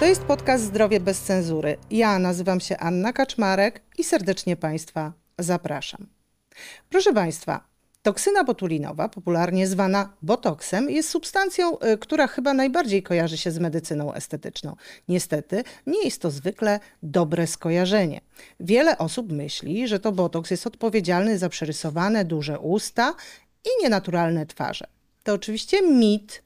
To jest podcast Zdrowie bez cenzury. Ja nazywam się Anna Kaczmarek i serdecznie Państwa zapraszam. Proszę Państwa, toksyna botulinowa, popularnie zwana botoksem, jest substancją, y, która chyba najbardziej kojarzy się z medycyną estetyczną. Niestety, nie jest to zwykle dobre skojarzenie. Wiele osób myśli, że to botoks jest odpowiedzialny za przerysowane duże usta i nienaturalne twarze. To oczywiście mit.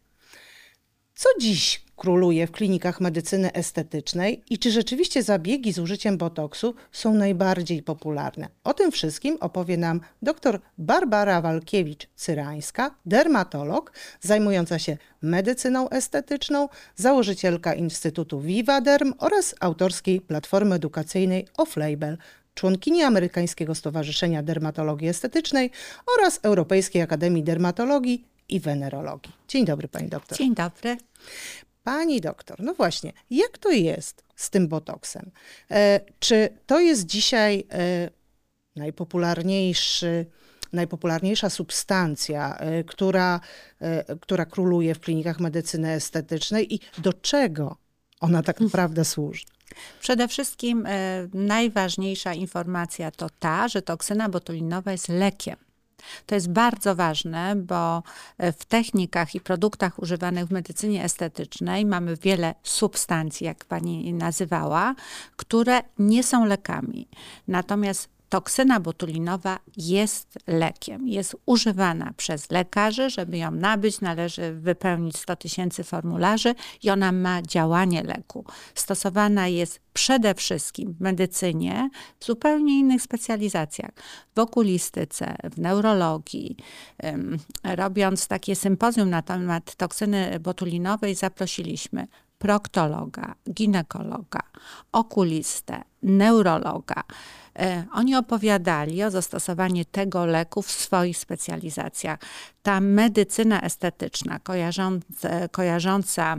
Co dziś króluje w klinikach medycyny estetycznej i czy rzeczywiście zabiegi z użyciem botoksu są najbardziej popularne? O tym wszystkim opowie nam dr Barbara Walkiewicz-Cyrańska, dermatolog zajmująca się medycyną estetyczną, założycielka Instytutu Vivaderm oraz autorskiej platformy edukacyjnej Off-Label członkini Amerykańskiego Stowarzyszenia Dermatologii Estetycznej oraz Europejskiej Akademii Dermatologii i Wenerologii. Dzień dobry, pani doktor. Dzień dobry. Pani doktor, no właśnie, jak to jest z tym botoksem? E, czy to jest dzisiaj e, najpopularniejszy, najpopularniejsza substancja, e, która, która króluje w klinikach medycyny estetycznej i do czego ona tak naprawdę służy? Przede wszystkim najważniejsza informacja to ta, że toksyna botulinowa jest lekiem. To jest bardzo ważne, bo e, w technikach i produktach używanych w medycynie estetycznej mamy wiele substancji, jak pani nazywała, które nie są lekami. Natomiast toksyna botulinowa jest lekiem. Jest używana przez lekarzy. Żeby ją nabyć, należy wypełnić 100 tysięcy formularzy i ona ma działanie leku. Stosowana jest przede wszystkim w medycynie, w zupełnie innych specjalizacjach. W okulistyce, w neurologii. Robiąc takie sympozjum na temat toksyny botulinowej, zaprosiliśmy proktologa, ginekologa, okulistę, neurologa. E, oni opowiadali o zastosowaniu tego leku w swoich specjalizacjach. Ta medycyna estetyczna, kojarząca, kojarząca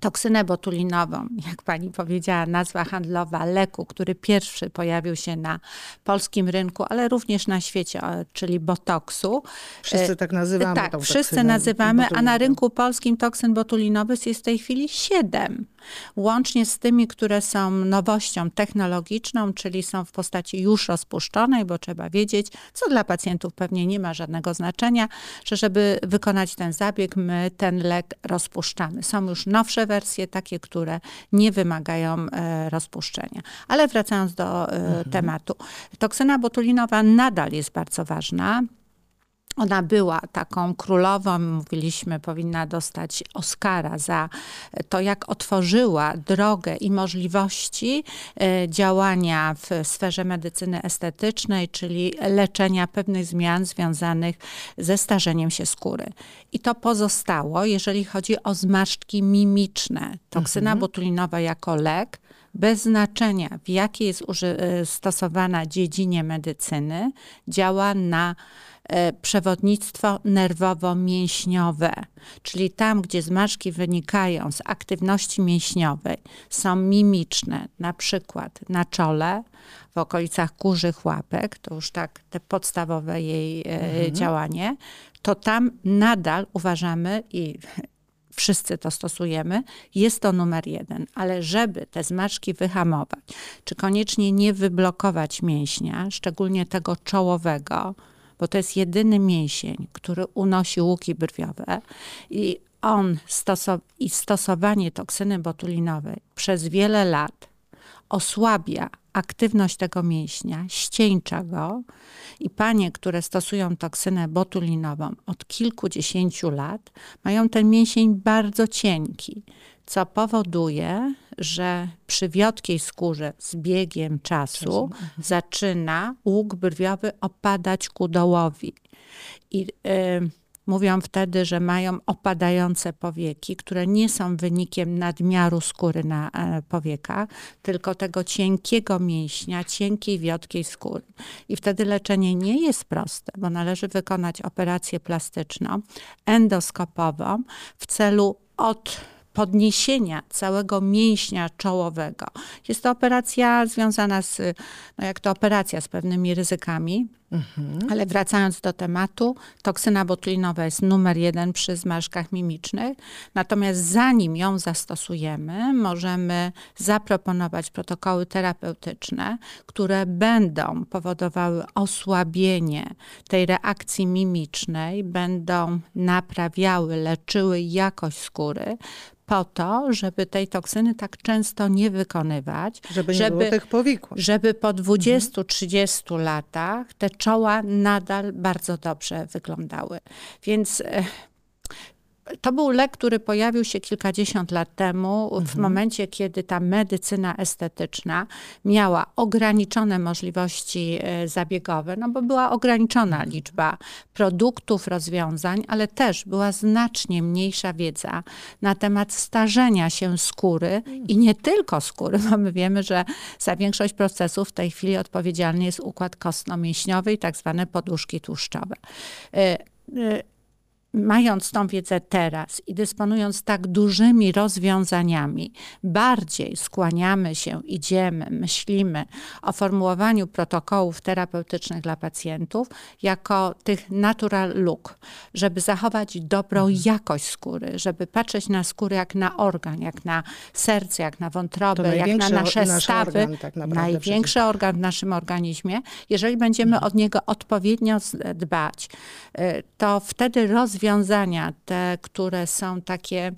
toksynę botulinową, jak pani powiedziała, nazwa handlowa leku, który pierwszy pojawił się na polskim rynku, ale również na świecie, czyli botoksu. Wszyscy tak nazywamy. Tak, wszyscy nazywamy, a na rynku polskim toksyn botulinowy jest w tej chwili siedem. Łącznie z tymi, które są nowością technologiczną, czyli są w postaci już rozpuszczonej, bo trzeba wiedzieć, co dla pacjentów pewnie nie ma żadnego znaczenia, że żeby wykonać ten zabieg, my ten lek rozpuszczamy. Są już nowsze wersje, takie, które nie wymagają e, rozpuszczenia. Ale wracając do e, mhm. tematu. Toksyna botulinowa nadal jest bardzo ważna. Ona była taką królową, mówiliśmy, powinna dostać Oscara za to, jak otworzyła drogę i możliwości e, działania w sferze medycyny estetycznej, czyli leczenia pewnych zmian związanych ze starzeniem się skóry. I to pozostało, jeżeli chodzi o zmarszczki mimiczne. Toksyna mhm. botulinowa jako lek bez znaczenia w jakiej jest e, stosowana dziedzinie medycyny, działa na przewodnictwo nerwowo-mięśniowe, czyli tam, gdzie zmarszki wynikają z aktywności mięśniowej, są mimiczne, na przykład na czole, w okolicach kurzych łapek, to już tak te podstawowe jej e, mhm. działanie, to tam nadal uważamy i wszyscy to stosujemy, jest to numer jeden. Ale żeby te zmarszki wyhamować, czy koniecznie nie wyblokować mięśnia, szczególnie tego czołowego, bo to jest jedyny mięsień, który unosi łuki brwiowe i on stosow i stosowanie toksyny botulinowej przez wiele lat osłabia aktywność tego mięśnia, ścieńcza go i panie, które stosują toksynę botulinową od kilkudziesięciu lat, mają ten mięsień bardzo cienki, co powoduje, że przy wiotkiej skórze z biegiem czasu mhm. zaczyna łuk brwiowy opadać ku dołowi. I y, mówią wtedy, że mają opadające powieki, które nie są wynikiem nadmiaru skóry na e, powiekach, tylko tego cienkiego mięśnia, cienkiej, wiotkiej skóry. I wtedy leczenie nie jest proste, bo należy wykonać operację plastyczną, endoskopową w celu od podniesienia całego mięśnia czołowego. Jest to operacja związana z, no jak to operacja, z pewnymi ryzykami. Mhm. Ale wracając do tematu, toksyna botulinowa jest numer jeden przy zmarszkach mimicznych. Natomiast zanim ją zastosujemy, możemy zaproponować protokoły terapeutyczne, które będą powodowały osłabienie tej reakcji mimicznej, będą naprawiały, leczyły jakość skóry, po to, żeby tej toksyny tak często nie wykonywać. Żeby nie żeby, było tych powikłań. Żeby po 20-30 mhm. latach te czoła nadal bardzo dobrze wyglądały. Więc e, to był lek, który pojawił się kilkadziesiąt lat temu, mhm. w momencie, kiedy ta medycyna estetyczna miała ograniczone możliwości e, zabiegowe, no bo była ograniczona mhm. liczba produktów, rozwiązań, ale też była znacznie mniejsza wiedza na temat starzenia się skóry i nie tylko skóry, bo my wiemy, że za większość procesów w tej chwili odpowiedzialny jest układ kostno-mięśniowy i tak zwane poduszki tłuszczowe e, e, mając tą wiedzę teraz i dysponując tak dużymi rozwiązaniami, bardziej skłaniamy się, idziemy, myślimy o formułowaniu protokołów terapeutycznych dla pacjentów jako tych natural look, żeby zachować dobrą mhm. jakość skóry, żeby patrzeć na skórę jak na organ, jak na serce, jak na wątrobę, jak na nasze stawy. Organ, tak największy przecież. organ w naszym organizmie. Jeżeli będziemy mhm. od niego odpowiednio dbać, y, to wtedy rozwiązamy rozwiązania, te, które są takie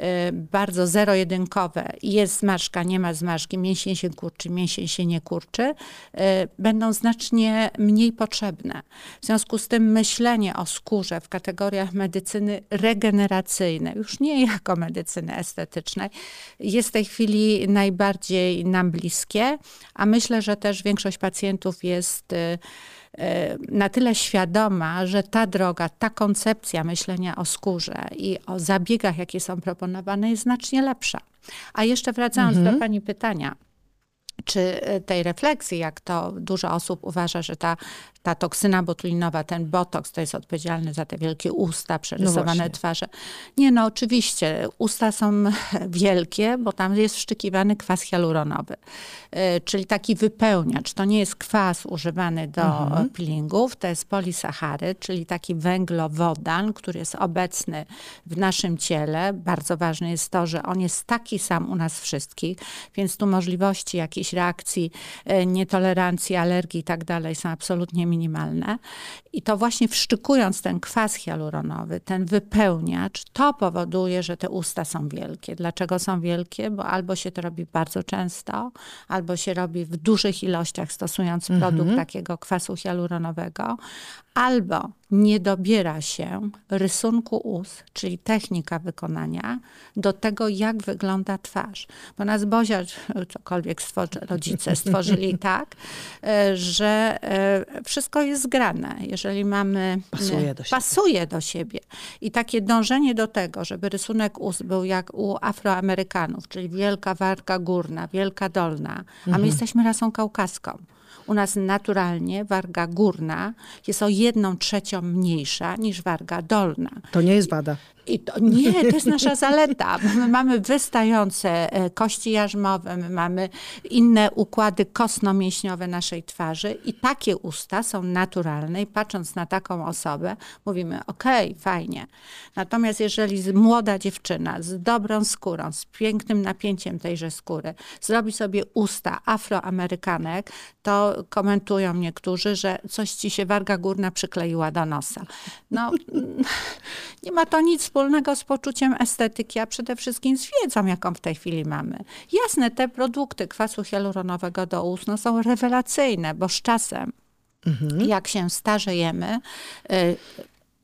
y, bardzo zero-jedynkowe, jest zmarszka, nie ma zmarszki, mięsień się kurczy, mięsień się nie kurczy, y, będą znacznie mniej potrzebne. W związku z tym myślenie o skórze w kategoriach medycyny regeneracyjnej, już nie jako medycyny estetycznej, jest w tej chwili najbardziej nam bliskie, a myślę, że też większość pacjentów jest y, na tyle świadoma, że ta droga, ta koncepcja myślenia o skórze i o zabiegach, jakie są proponowane, jest znacznie lepsza. A jeszcze wracając mhm. do Pani pytania, czy e, tej refleksji, jak to dużo osób uważa, że ta ta toksyna botulinowa, ten botoks, to jest odpowiedzialny za te wielkie usta, przerysowane no twarze. Nie, no oczywiście, usta są wielkie, bo tam jest wszczykiwany kwas hialuronowy, e, czyli taki wypełniacz. To nie jest kwas używany do mhm. peelingów, to jest polisacharyd, czyli taki węglowodan, który jest obecny w naszym ciele. Bardzo ważne jest to, że on jest taki sam u nas wszystkich, więc tu możliwości jakiejś reakcji, e, nietolerancji, alergii i tak dalej są absolutnie minimalne minimalne. I to właśnie wszczykując ten kwas hialuronowy, ten wypełniacz, to powoduje, że te usta są wielkie. Dlaczego są wielkie? Bo albo się to robi bardzo często, albo się robi w dużych ilościach stosując mhm. produkt takiego kwasu hialuronowego, albo nie dobiera się rysunku ust, czyli technika wykonania, do tego, jak wygląda twarz. Bo nas Bozia, cokolwiek stworzy, rodzice stworzyli tak, e, że e, wszystko jest zgrane. Jeżeli mamy... Pasuje do siebie. Pasuje do siebie. I takie dążenie do tego, żeby rysunek ust był jak u Afroamerykanów, czyli wielka warga górna, wielka dolna, a my mhm. jesteśmy rasą kaukaską. U nas naturalnie warga górna jest o jedną trzecią mniejsza niż warga dolna. To nie jest wada. I to, nie, to jest nasza zaleta. My mamy wystające e, kości jarzmowe, my mamy inne układy kostno-mięśniowe naszej twarzy i takie usta są naturalne i patrząc na taką osobę mówimy, okej, okay, fajnie. Natomiast jeżeli młoda dziewczyna z dobrą skórą, z pięknym napięciem tejże skóry zrobi sobie usta afroamerykanek, to komentują niektórzy, że coś ci się warga górna przykleiła do nosa. No, nie ma to nic wspólnego z poczuciem estetyki, a przede wszystkim z wiedzą, jaką w tej chwili mamy. Jasne, te produkty kwasu hialuronowego do ust no, są rewelacyjne, bo z czasem, mhm. jak się starzejemy, y,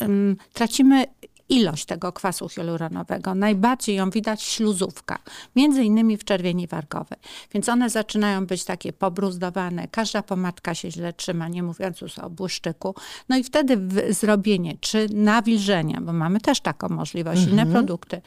y, tracimy ilość tego kwasu hialuronowego. Najbardziej ją widać w śluzówkach, między innymi w czerwieni wargowej. Więc one zaczynają być takie pobruzdowane, każda pomadka się źle trzyma, nie mówiąc już o błyszczyku. No i wtedy zrobienie czy nawilżenia, bo mamy też taką możliwość, mhm. inne produkty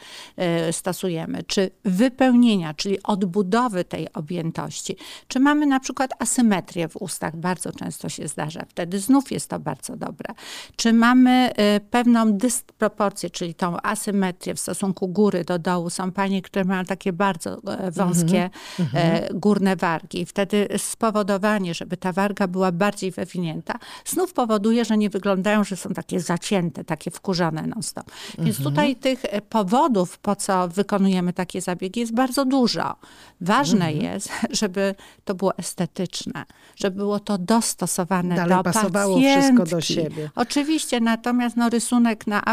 y, stosujemy, czy wypełnienia, czyli odbudowy tej objętości, czy mamy na przykład asymetrię w ustach, bardzo często się zdarza, wtedy znów jest to bardzo dobre. Czy mamy y, pewną dysproporcję dysproporcje, czyli tą asymetrię w stosunku góry do dołu, są panie, które mają takie bardzo e, wąskie mm-hmm. górne wargi. I wtedy spowodowanie, żeby ta warga była bardziej wywinięta, znów powoduje, że nie wyglądają, że są takie zacięte, takie wkurzone non-stop. Więc mm-hmm. tutaj tych powodów, po co wykonujemy takie zabiegi, jest bardzo dużo. Ważne mm-hmm. jest, żeby to było estetyczne, żeby było to dostosowane Dalej do pasowało pacjentki. wszystko do siebie. Oczywiście, natomiast no, rysunek na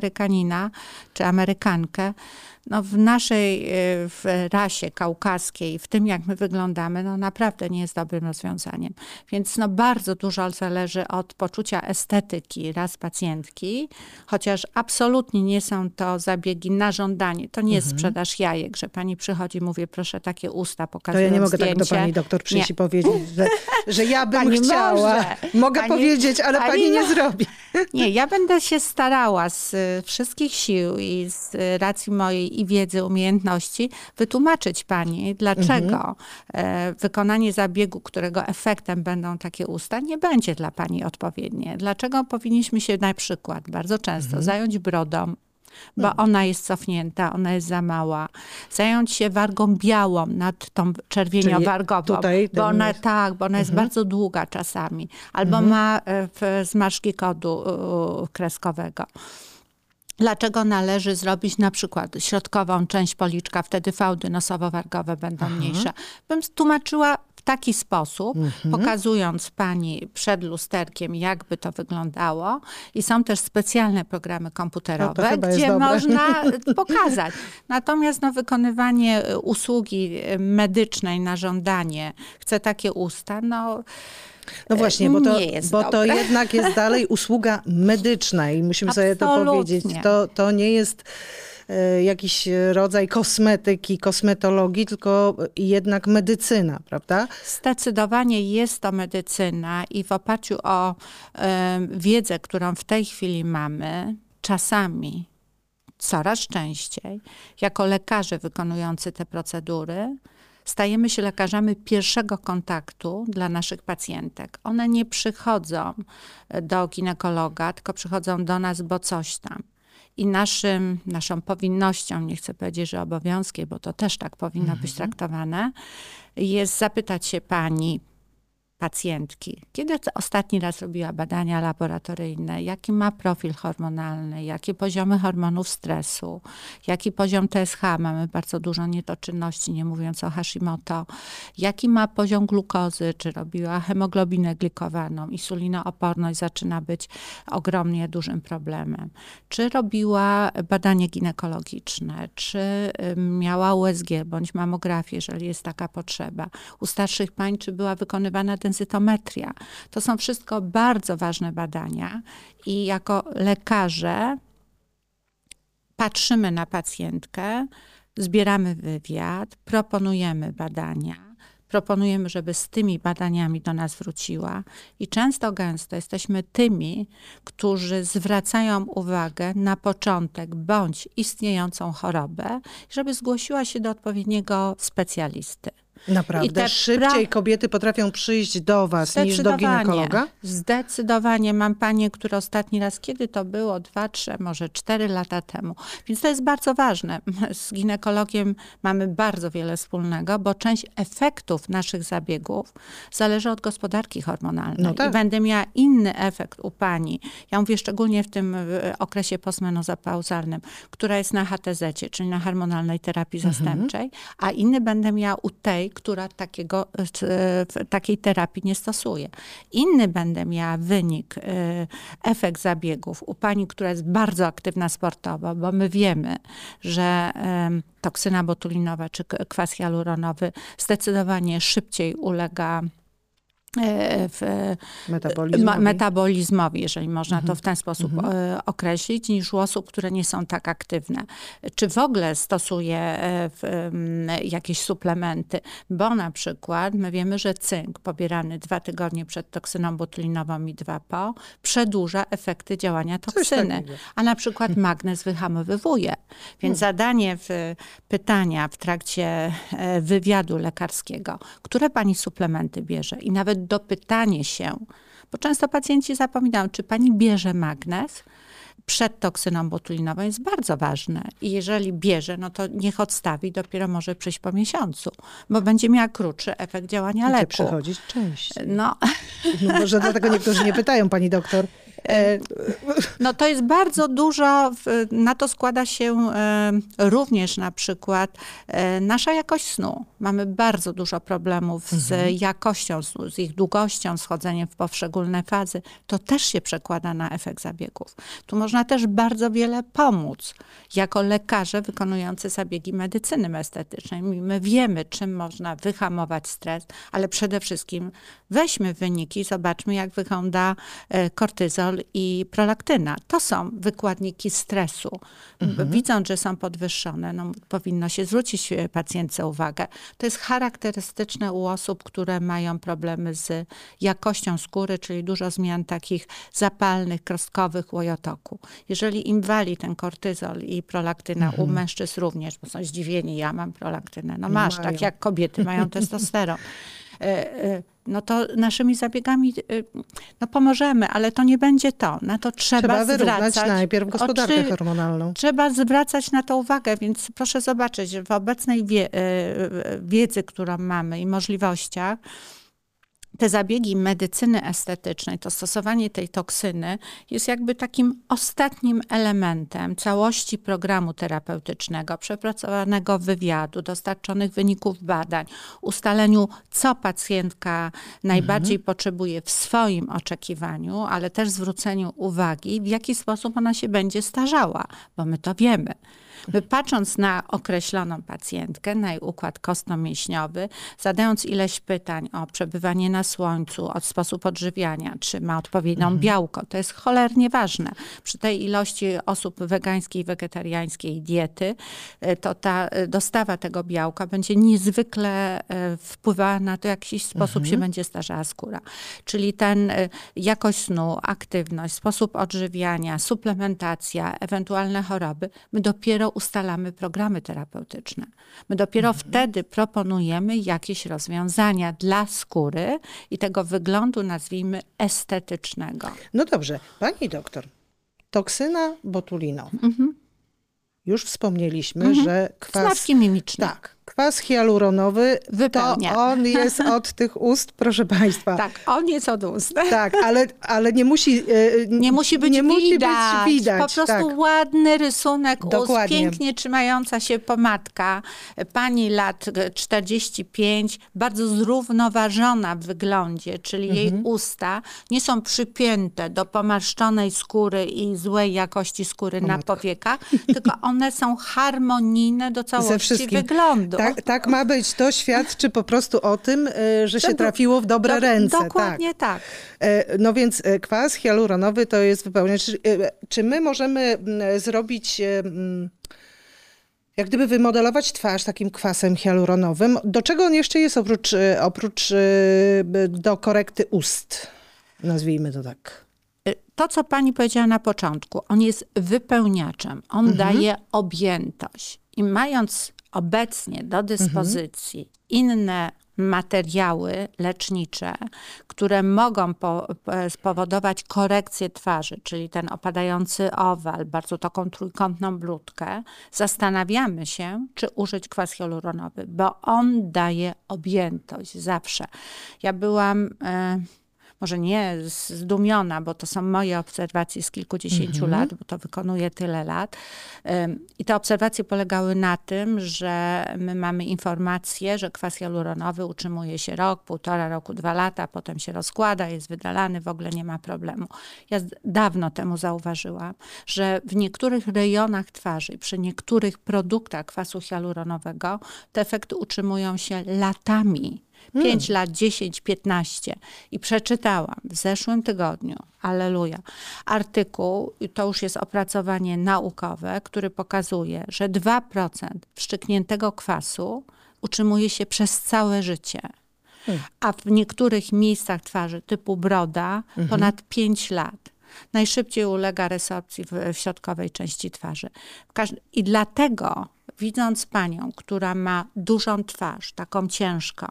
afroamerykanina czy amerykankę no w naszej e, w rasie kaukaskiej, w tym jak my wyglądamy, no naprawdę nie jest dobrym rozwiązaniem. Więc no bardzo dużo zależy od poczucia estetyki raz pacjentki, chociaż absolutnie nie są to zabiegi na żądanie. To nie jest mhm. sprzedaż jajek, że pani przychodzi, mówię, proszę takie usta pokazują To ja nie mogę zdjęcie. tak do pani doktor przyjść i powiedzieć, że, że ja bym pani chciała. Może. Mogę pani, powiedzieć, ale pani, pani nie zrobi. Nie, ja będę się starała z wszystkich sił i z racji mojej i wiedzy, umiejętności wytłumaczyć pani, dlaczego mhm. wykonanie zabiegu, którego efektem będą takie usta, nie będzie dla pani odpowiednie. Dlaczego powinniśmy się na przykład bardzo często mhm. zająć brodą, bo mhm. ona jest cofnięta, ona jest za mała. Zająć się wargą białą nad tą czerwieniowargową, bo ona jest... tak, bo ona jest mhm. bardzo długa czasami, albo mhm. ma e, zmarszki kodu kreskowego. Dlaczego należy zrobić na przykład środkową część policzka, wtedy fałdy nosowo-wargowe będą Aha. mniejsze. Bym tłumaczyła w taki sposób, mhm. pokazując pani przed lusterkiem, jakby to wyglądało. I są też specjalne programy komputerowe, no gdzie można pokazać. Natomiast no, wykonywanie usługi medycznej na żądanie, chcę takie usta, no no właśnie, bo to, bo to jednak jest dalej usługa medyczna i musimy Absolutnie. sobie to powiedzieć. To, to nie jest e, jakiś rodzaj kosmetyki, kosmetologii, tylko jednak medycyna, prawda? Zdecydowanie jest to medycyna i w oparciu o y, wiedzę, którą w tej chwili mamy, czasami coraz częściej, jako lekarze wykonujący te procedury, stajemy się lekarzami pierwszego kontaktu dla naszych pacjentek. One nie przychodzą do ginekologa, tylko przychodzą do nas, bo coś tam. I naszym, naszą powinnością, nie chcę powiedzieć, że obowiązkiem, bo to też tak powinno mhm. być traktowane, jest zapytać się pani, pacjentki. Kiedy ostatni raz robiła badania laboratoryjne? Jaki ma profil hormonalny? Jakie poziomy hormonów stresu? Jaki poziom TSH? Mamy bardzo dużo nietoczynności, nie mówiąc o Hashimoto. Jaki ma poziom glukozy? Czy robiła hemoglobinę glikowaną? Insulinooporność zaczyna być ogromnie dużym problemem. Czy robiła badanie ginekologiczne? Czy miała USG bądź mamografię, jeżeli jest taka potrzeba? U starszych pań, czy była wykonywana densytometria. To są wszystko bardzo ważne badania i jako lekarze patrzymy na pacjentkę, zbieramy wywiad, proponujemy badania proponujemy, żeby z tymi badaniami do nas wróciła. I często, gęsto jesteśmy tymi, którzy zwracają uwagę na początek bądź istniejącą chorobę, żeby zgłosiła się do odpowiedniego specjalisty. Naprawdę? Szybciej kobiety potrafią przyjść do was niż do ginekologa? Zdecydowanie. Mam panie, które ostatni raz, kiedy to było? Dwa, trzy, może cztery lata temu. Więc to jest bardzo ważne. Z ginekologiem mamy bardzo wiele wspólnego, bo część efektów naszych zabiegów zależy od gospodarki hormonalnej. No tak. I będę miała inny efekt u pani. Ja mówię szczególnie w tym okresie postmenozapauzalnym, która jest na HTZ, czyli na hormonalnej terapii mhm. zastępczej, a inny będę miała u tej, która takiego, e, takiej terapii nie stosuje. Inny będę miała wynik, e, efekt zabiegów u pani, która jest bardzo aktywna sportowo, bo my wiemy, że toksyna botulinowa czy kwas hialuronowy zdecydowanie szybciej ulega w metabolizmowi. metabolizmowi, jeżeli można to mhm. w ten sposób mhm. E, określić, niż u osób, które nie są tak aktywne. Czy w ogóle stosuje e, jakieś suplementy, bo na przykład my wiemy, że cynk pobierany dwa tygodnie przed toksyną botulinową i dwa po przedłuża efekty działania toksyny, a na przykład magnez wyhamowywuje. Więc hmm. zadanie w pytania w trakcie wywiadu lekarskiego, które pani suplementy bierze i nawet dopytanie się, bo często pacjenci zapominają, czy pani bierze magnez, przed toksyną botulinową jest bardzo ważne. I jeżeli bierze, no to niech odstawi, dopiero może przyjść po miesiącu, bo będzie miała krótszy efekt działania Gdzie leku. przychodzić częściej. No, No może dlatego niektórzy nie pytają, pani doktor. E, No to jest bardzo dużo, na to składa się e, również na przykład e, nasza jakość snu. Mamy bardzo dużo problemów z jakością snu, z ich długością, z chodzeniem w poszczególne fazy. To też się przekłada na efekt zabiegów. Tu można też bardzo wiele pomóc jako lekarze wykonujący zabiegi medycyny estetycznej. My wiemy, czym można wyhamować stres, ale przede wszystkim weźmy wyniki, zobaczmy, jak wygląda e, i prolaktyna. To są wykładniki stresu. Widząc, że są podwyższone, no, powinno się zwrócić e, pacjentce uwagę. To jest charakterystyczne u osób, które mają problemy z jakością skóry, czyli dużo zmian takich zapalnych, krostkowych łojotoku. Jeżeli im wali ten kortyzol i prolaktyna, u mężczyzn również, bo są zdziwieni, ja mam prolaktynę. No masz, Mają. tak jak kobiety mają testosteron. E, e, No to naszymi zabiegami e, no pomożemy, ale to nie będzie to. Na to trzeba, Trzeba wyrównać zwracać. najpierw gospodarkę Oczy- hormonalną. Trzeba zwracać na to uwagę, więc proszę zobaczyć, w obecnej wie, wiedzy, którą mamy i możliwościach, te zabiegi medycyny estetycznej, to stosowanie tej toksyny jest jakby takim ostatnim elementem całości programu terapeutycznego, przepracowanego wywiadu, dostarczonych wyników badań, ustaleniu, co pacjentka najbardziej potrzebuje w swoim oczekiwaniu, ale też zwróceniu uwagi, w jaki sposób ona się będzie starzała, bo my to wiemy. My patrząc na określoną pacjentkę, na jej układ kostno-mięśniowy, zadając ileś pytań o przebywanie na słońcu, o sposób odżywiania, czy ma odpowiednią białko, to jest cholernie ważne. Przy tej ilości osób wegańskiej, wegetariańskiej diety, e, to ta e, dostawa tego białka będzie niezwykle e, wpływała na to, w jakiś sposób się będzie starzała skóra. Czyli ten jakość snu, aktywność, sposób odżywiania, suplementacja, ewentualne choroby, my dopiero ustalamy programy terapeutyczne. My dopiero wtedy proponujemy jakieś rozwiązania dla skóry i tego wyglądu, nazwijmy, estetycznego. No dobrze, pani doktor. Toksyna botulinowa. Już wspomnieliśmy, że kwas... Znawki mimiczne. Tak, kwas hialuronowy, Wypełnia. to on jest od tych ust, proszę państwa. Tak, on jest od ust. Tak, ale, ale nie musi e, Nie musi być nie musi widać. Być widać po prostu tak. ładny rysunek Dokładnie. ust, pięknie trzymająca się pomadka. Pani lat 45, bardzo zrównoważona w wyglądzie, czyli jej Mhm. usta nie są przypięte do pomarszczonej skóry i złej jakości skóry na powiekach, tylko one są harmonijne do całości wyglądu. Tak, tak ma być. To świadczy po prostu o tym, e, że się trafiło w dobre Do- ręce. Tak. Dokładnie tak. E, No więc e, kwas hialuronowy to jest wypełniacz. Czy, e, czy my możemy mm, zrobić, mm, jak gdyby wymodelować twarz takim kwasem hialuronowym? Do czego on jeszcze jest oprócz, oprócz do korekty ust? Nazwijmy to tak. to, co pani powiedziała na początku, on jest wypełniaczem, on daje objętość. I mając obecnie do dyspozycji inne materiały lecznicze, które mogą po, po, spowodować korekcję twarzy, czyli ten opadający owal, bardzo taką trójkątną bludkę, zastanawiamy się, czy użyć kwas hialuronowy, bo on daje objętość zawsze. Ja byłam... E, może nie zdumiona, bo to są moje obserwacje z kilkudziesięciu lat, bo to wykonuję tyle lat. I te obserwacje polegały na tym, że my mamy informację, że kwas hialuronowy utrzymuje się rok, półtora roku, dwa lata, potem się rozkłada, jest wydalany, w ogóle nie ma problemu. Ja dawno temu zauważyłam, że w niektórych rejonach twarzy, przy niektórych produktach kwasu hialuronowego, te efekty utrzymują się latami. 5 lat, 10, 15. I przeczytałam w zeszłym tygodniu, aleluja, artykuł, to już jest opracowanie naukowe, który pokazuje, że 2% wszczykniętego kwasu utrzymuje się przez całe życie. A w niektórych miejscach twarzy, typu broda, ponad 5 lat. Najszybciej ulega resorpcji w, w środkowej części twarzy. I dlatego widząc panią, która ma dużą twarz, taką ciężką,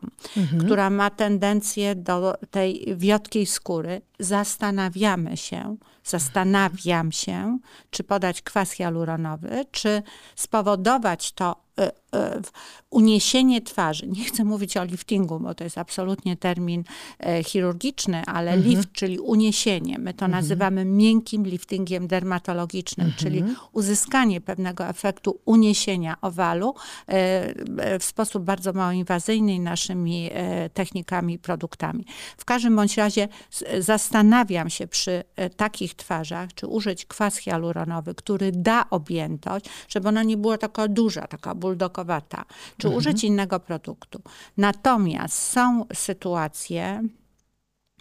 która ma tendencję do tej wiotkiej skóry, zastanawiamy się, Zastanawiam się, czy podać kwas hialuronowy, czy spowodować to E, e, uniesienie twarzy. Nie chcę mówić o liftingu, bo to jest absolutnie termin e, chirurgiczny, ale mhm. lift, czyli uniesienie. My to mhm. nazywamy miękkim liftingiem dermatologicznym, mhm. czyli uzyskanie pewnego efektu uniesienia owalu w sposób bardzo mało inwazyjny naszymi technikami, produktami. W każdym bądź razie zastanawiam się przy takich twarzach, czy użyć kwas hialuronowy, który da objętość, żeby ona nie była taka duża, taka buldokowata, czy mhm. użyć innego produktu. Natomiast są sytuacje,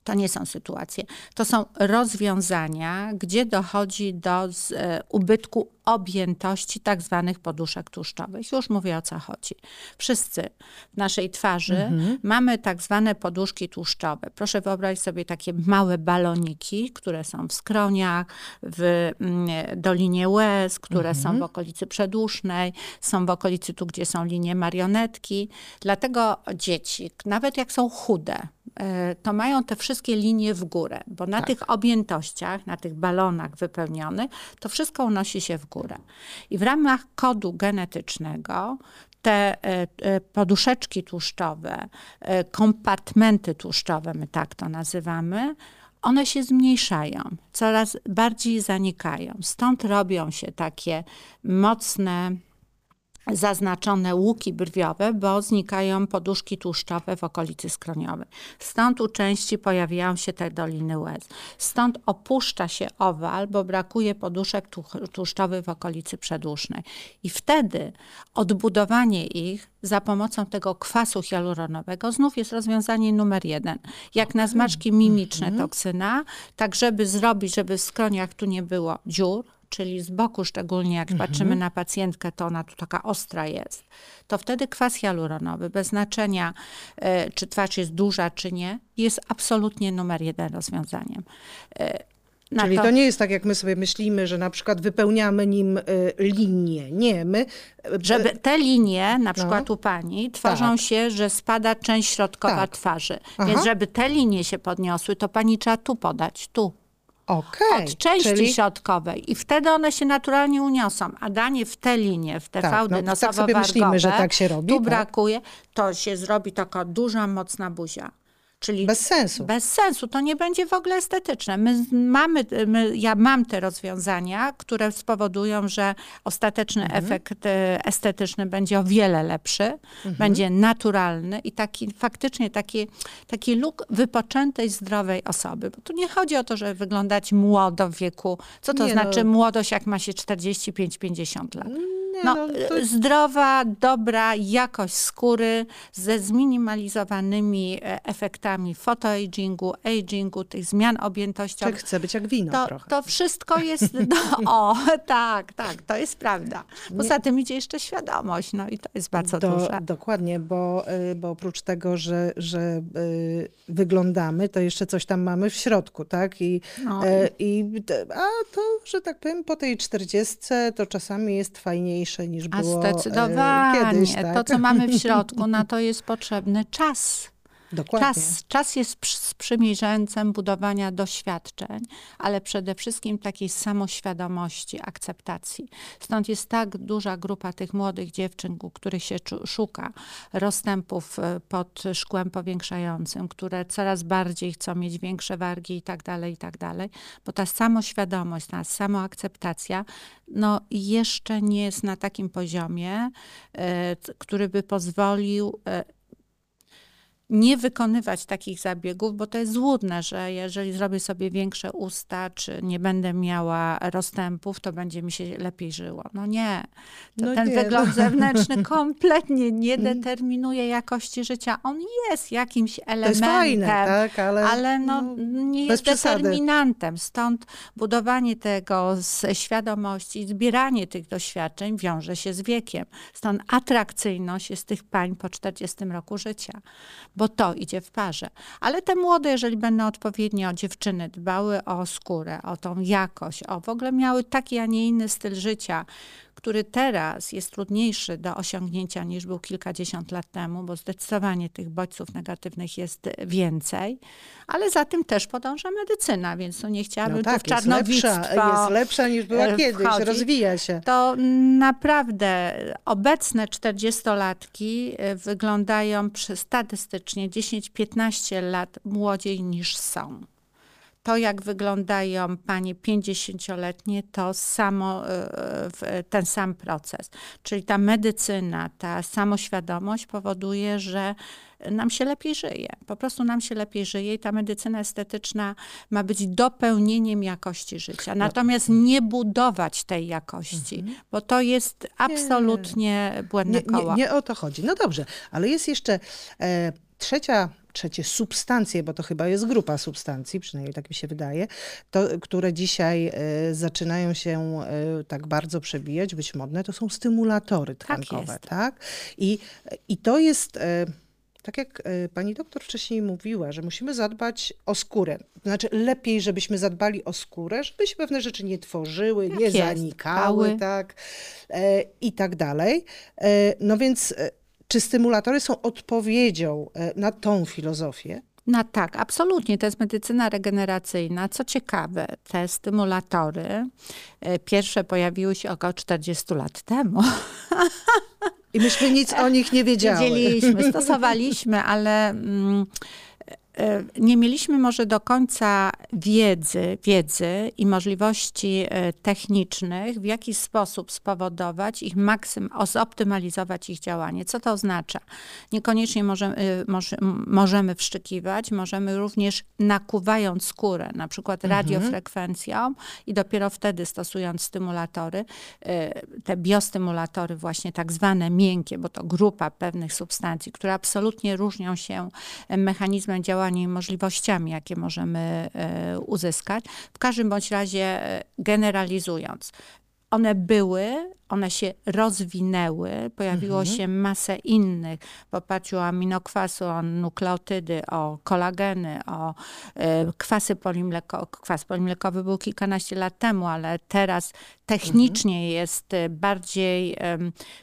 to nie są sytuacje, to są rozwiązania, gdzie dochodzi do z, e, ubytku objętości tak zwanych poduszek tłuszczowych. Już mówię o co chodzi. Wszyscy w naszej twarzy mhm. mamy tak zwane poduszki tłuszczowe. Proszę wyobrazić sobie takie małe baloniki, które są w skroniach, w mm, dolinie łez, które mhm. są w okolicy przedusznej, są w okolicy tu, gdzie są linie marionetki. Dlatego dzieci, nawet jak są chude, e, to mają te wszystkie linie w górę, bo na tak. tych objętościach, na tych balonach wypełnionych, to wszystko unosi się w górę górę. I w ramach kodu genetycznego te e, e, poduszeczki tłuszczowe, e, kompartmenty tłuszczowe, my tak to nazywamy, one się zmniejszają, coraz bardziej zanikają. Stąd robią się takie mocne zaznaczone łuki brwiowe, bo znikają poduszki tłuszczowe w okolicy skroniowej. Stąd u części pojawiają się te doliny łez. Stąd opuszcza się owal, bo brakuje poduszek tłuszczowych w okolicy przedusznej. I wtedy odbudowanie ich za pomocą tego kwasu hialuronowego znów jest rozwiązanie numer jeden. Jak na zmarszki mimiczne mhm. toksyna, tak żeby zrobić, żeby w skroniach tu nie było dziur, czyli z boku szczególnie jak mhm. patrzymy na pacjentkę, to ona tu taka ostra jest, to wtedy kwas hialuronowy, bez znaczenia e, czy twarz jest duża, czy nie, jest absolutnie numer jeden rozwiązaniem. E, Czyli to... to... nie jest tak, jak my sobie myślimy, że na przykład wypełniamy nim y, linię. Nie, my... Żeby te linie, na no. przykład no. u pani, tworzą tak. się, że spada część środkowa tak. twarzy. Aha. Więc żeby te linie się podniosły, to pani trzeba tu podać, tu. Okay, od części czyli... środkowej i wtedy one się naturalnie uniosą, a danie w te linie, w te tak, fałdy no, tak sobie myślimy, że tak się robi. Tu tak? brakuje, to się zrobi taka duża, mocna buzia. Czyli bez sensu. Bez sensu. To nie będzie w ogóle estetyczne. My mamy, my, ja mam te rozwiązania, które spowodują, że ostateczny mhm. efekt e, estetyczny będzie o wiele lepszy, mhm. będzie naturalny i taki faktycznie taki, taki look wypoczętej, zdrowej osoby. Bo tu nie chodzi o to, żeby wyglądać młodo w wieku. Co to nie znaczy no. młodość, jak ma się 45-50 lat? No, no to... Zdrowa, dobra jakość skóry ze zminimalizowanymi e, efektami fotoagingu, agingu, tych zmian objętościowych. Czy chce być jak wino to, trochę. To wszystko jest, no, o, tak, tak, to jest prawda. Poza tym idzie jeszcze świadomość, no i to jest bardzo Do, duże. Dokładnie, bo, y, bo oprócz tego, że, że wyglądamy, to jeszcze coś tam mamy w środku, tak? I, no. I a to, że tak powiem, po tej czterdziestce to czasami jest fajniejsze mniejsze niż było A zdecydowanie. Kiedyś, tak? To, co mamy w środku, na to jest potrzebny czas. Dokładnie. Czas, czas jest sprzymierzeńcem budowania doświadczeń, ale przede wszystkim takiej samoświadomości, akceptacji. Stąd jest tak duża grupa tych młodych dziewczyn, u których się szuka rozstępów e, pod szkłem powiększającym, które coraz bardziej chcą mieć większe wargi i tak dalej, i tak dalej, bo ta samoświadomość, ta samoakceptacja, no jeszcze nie jest na takim poziomie, e, który by pozwolił e, nie wykonywać takich zabiegów, bo to jest złudne, że jeżeli zrobię sobie większe usta, czy nie będę miała rozstępów, to będzie mi się lepiej żyło. No nie. No ten nie, wygląd no. zewnętrzny kompletnie nie mm. determinuje jakości życia. On jest jakimś elementem, jest fajne, tak? ale, ale no, no, nie jest determinantem. Stąd budowanie tego z świadomości, zbieranie tych doświadczeń wiąże się z wiekiem. Stąd atrakcyjność jest tych pań po 40 roku życia bo to idzie w parze. Ale te młode, jeżeli będą odpowiednio dziewczyny dbały o skórę, o tą jakość, o w ogóle miały taki, a nie inny styl życia, który teraz jest trudniejszy do osiągnięcia niż był kilkadziesiąt lat temu, bo zdecydowanie tych bodźców negatywnych jest więcej, ale za tym też podąża medycyna, więc no nie chciałabym No tu tak, w jest czarnowictwo lepsza, jest lepsza niż była e, kiedyś, rozwija się. To naprawdę obecne 40-latki e, wyglądają statystycznie 10-15 lat młodziej niż są. To, jak wyglądają panie 50-letnie, to samo, e, ten sam proces. Czyli ta medycyna, ta samoświadomość powoduje, że nam się lepiej żyje. Po prostu nam się lepiej żyje i ta medycyna estetyczna ma być dopełnieniem jakości życia. Natomiast nie budować tej jakości, bo to jest absolutnie błędne Nie, nie, koło. nie o to chodzi. No dobrze, ale jest jeszcze e, trzecia, trzecie substancje, bo to chyba jest grupa substancji, przynajmniej tak mi się wydaje, to, które dzisiaj e, zaczynają się e, tak bardzo przebijać, być modne, to są stymulatory tkankowe, jest. tak? I, I to jest... E, tak jak pani doktor wcześniej mówiła, że musimy zadbać o skórę. Znaczy lepiej, żebyśmy zadbali o skórę, żeby się pewne rzeczy nie tworzyły, nie jest. zanikały, Tkały. tak, e, i tak dalej. E, no więc czy stymulatory są odpowiedzią e, na tą filozofię? No tak, absolutnie. To jest medycyna regeneracyjna. Co ciekawe, te stymulatory e, pierwsze pojawiły się około 40 lat temu. I myśmy nic o nich nie wiedziały. Wiedzieliśmy, stosowaliśmy, ale mm, nie mieliśmy może do końca wiedzy, wiedzy i możliwości e, technicznych, w jaki sposób spowodować ich maksym, zoptymalizować ich działanie. Co to oznacza? Niekoniecznie możemy, e, może, m- możemy wszczykiwać, możemy również nakuwając skórę, na przykład radiofrekwencją i dopiero wtedy stosując stymulatory, e, te biostymulatory właśnie tak zwane miękkie, bo to grupa pewnych substancji, które absolutnie różnią się e, mechanizmem działania możliwościami, jakie możemy e, uzyskać. W każdym bądź razie e, generalizując, one były, one się rozwinęły, pojawiło się masę innych w oparciu o aminokwasu, o nukleotydy, o kolageny, o e, kwasy polimleko. Kwas polimlekowy był kilkanaście lat temu, ale teraz technicznie jest e, bardziej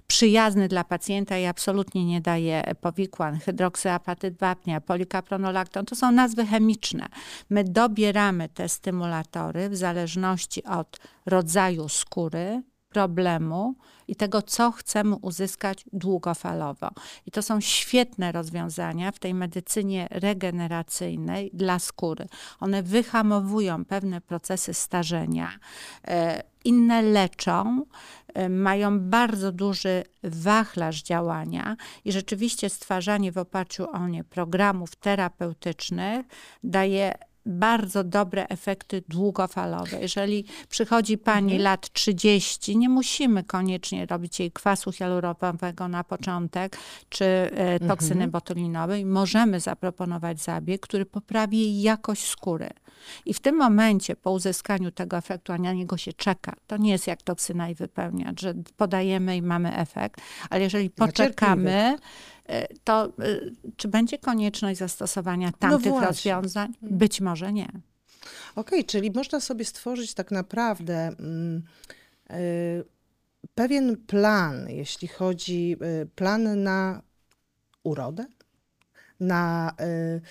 przyjazny dla pacjenta i absolutnie nie daje powikłań. Hydroksyapatyt wapnia, polikapronolakton, to są nazwy chemiczne. My dobieramy te stymulatory w zależności od rodzaju skóry, problemu i tego, co chcemy uzyskać długofalowo. I to są świetne rozwiązania w tej medycynie regeneracyjnej dla skóry. One wyhamowują pewne procesy starzenia, e, inne leczą, e, mają bardzo duży wachlarz działania i rzeczywiście stwarzanie w oparciu o nie programów terapeutycznych daje bardzo dobre efekty długofalowe. Jeżeli przychodzi pani lat 30, nie musimy koniecznie robić jej kwasu hialuronowego na początek, czy e, toksyny botulinowej. Możemy zaproponować zabieg, który poprawi jej jakość skóry. I w tym momencie, po uzyskaniu tego efektu, a na niego się czeka, to nie jest jak toksyna i wypełniacz, że podajemy i mamy efekt, ale jeżeli poczekamy, e, to e, czy będzie konieczność zastosowania tamtych właśnie. rozwiązań? Być może nie. Okej, czyli można sobie stworzyć tak naprawdę mm, y, pewien plan, jeśli chodzi plan na urodę, na y,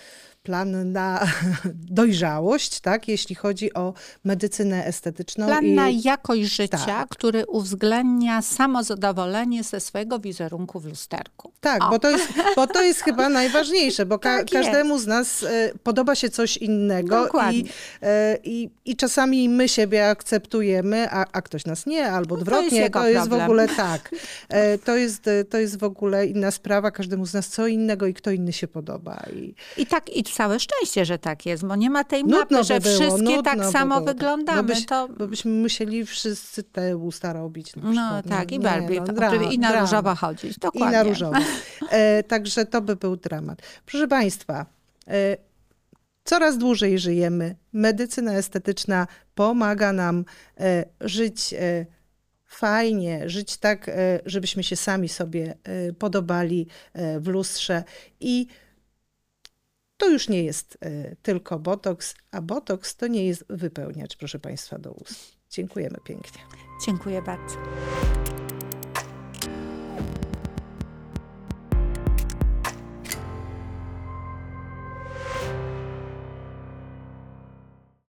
plan na dojrzałość, tak, jeśli chodzi o medycynę estetyczną. Plan i, na jakość życia, tak. który uwzględnia samozadowolenie ze swojego wizerunku w lusterku. Tak, O. bo to, jest, bo to jest chyba najważniejsze, bo ka- Tak każdemu z nas e, podoba się coś innego Dokładnie. i, e, i, i czasami my siebie akceptujemy, a, a ktoś nas nie, albo No to odwrotnie. jest jego to jest w ogóle tak. E, To jest, to jest w ogóle inna sprawa, każdemu z nas co innego i kto inny się podoba. I, I tak, i całe szczęście, że tak jest, bo nie ma tej Nudno mapy, że było, wszystkie tak samo było. wyglądamy. Bo, byś, to... bo byśmy musieli wszyscy te usta robić. Na No przykład. tak, i Barbie, no, i na różowo chodzić, I dokładnie. na różowo. E, także to by był dramat. Proszę Państwa, e, coraz dłużej żyjemy. Medycyna estetyczna pomaga nam e, żyć e, fajnie, żyć tak, e, żebyśmy się sami sobie e, podobali e, w lustrze i to już nie jest e, tylko botoks, a botoks to nie jest wypełniacz, proszę Państwa, do ust. Dziękujemy pięknie. Dziękuję bardzo.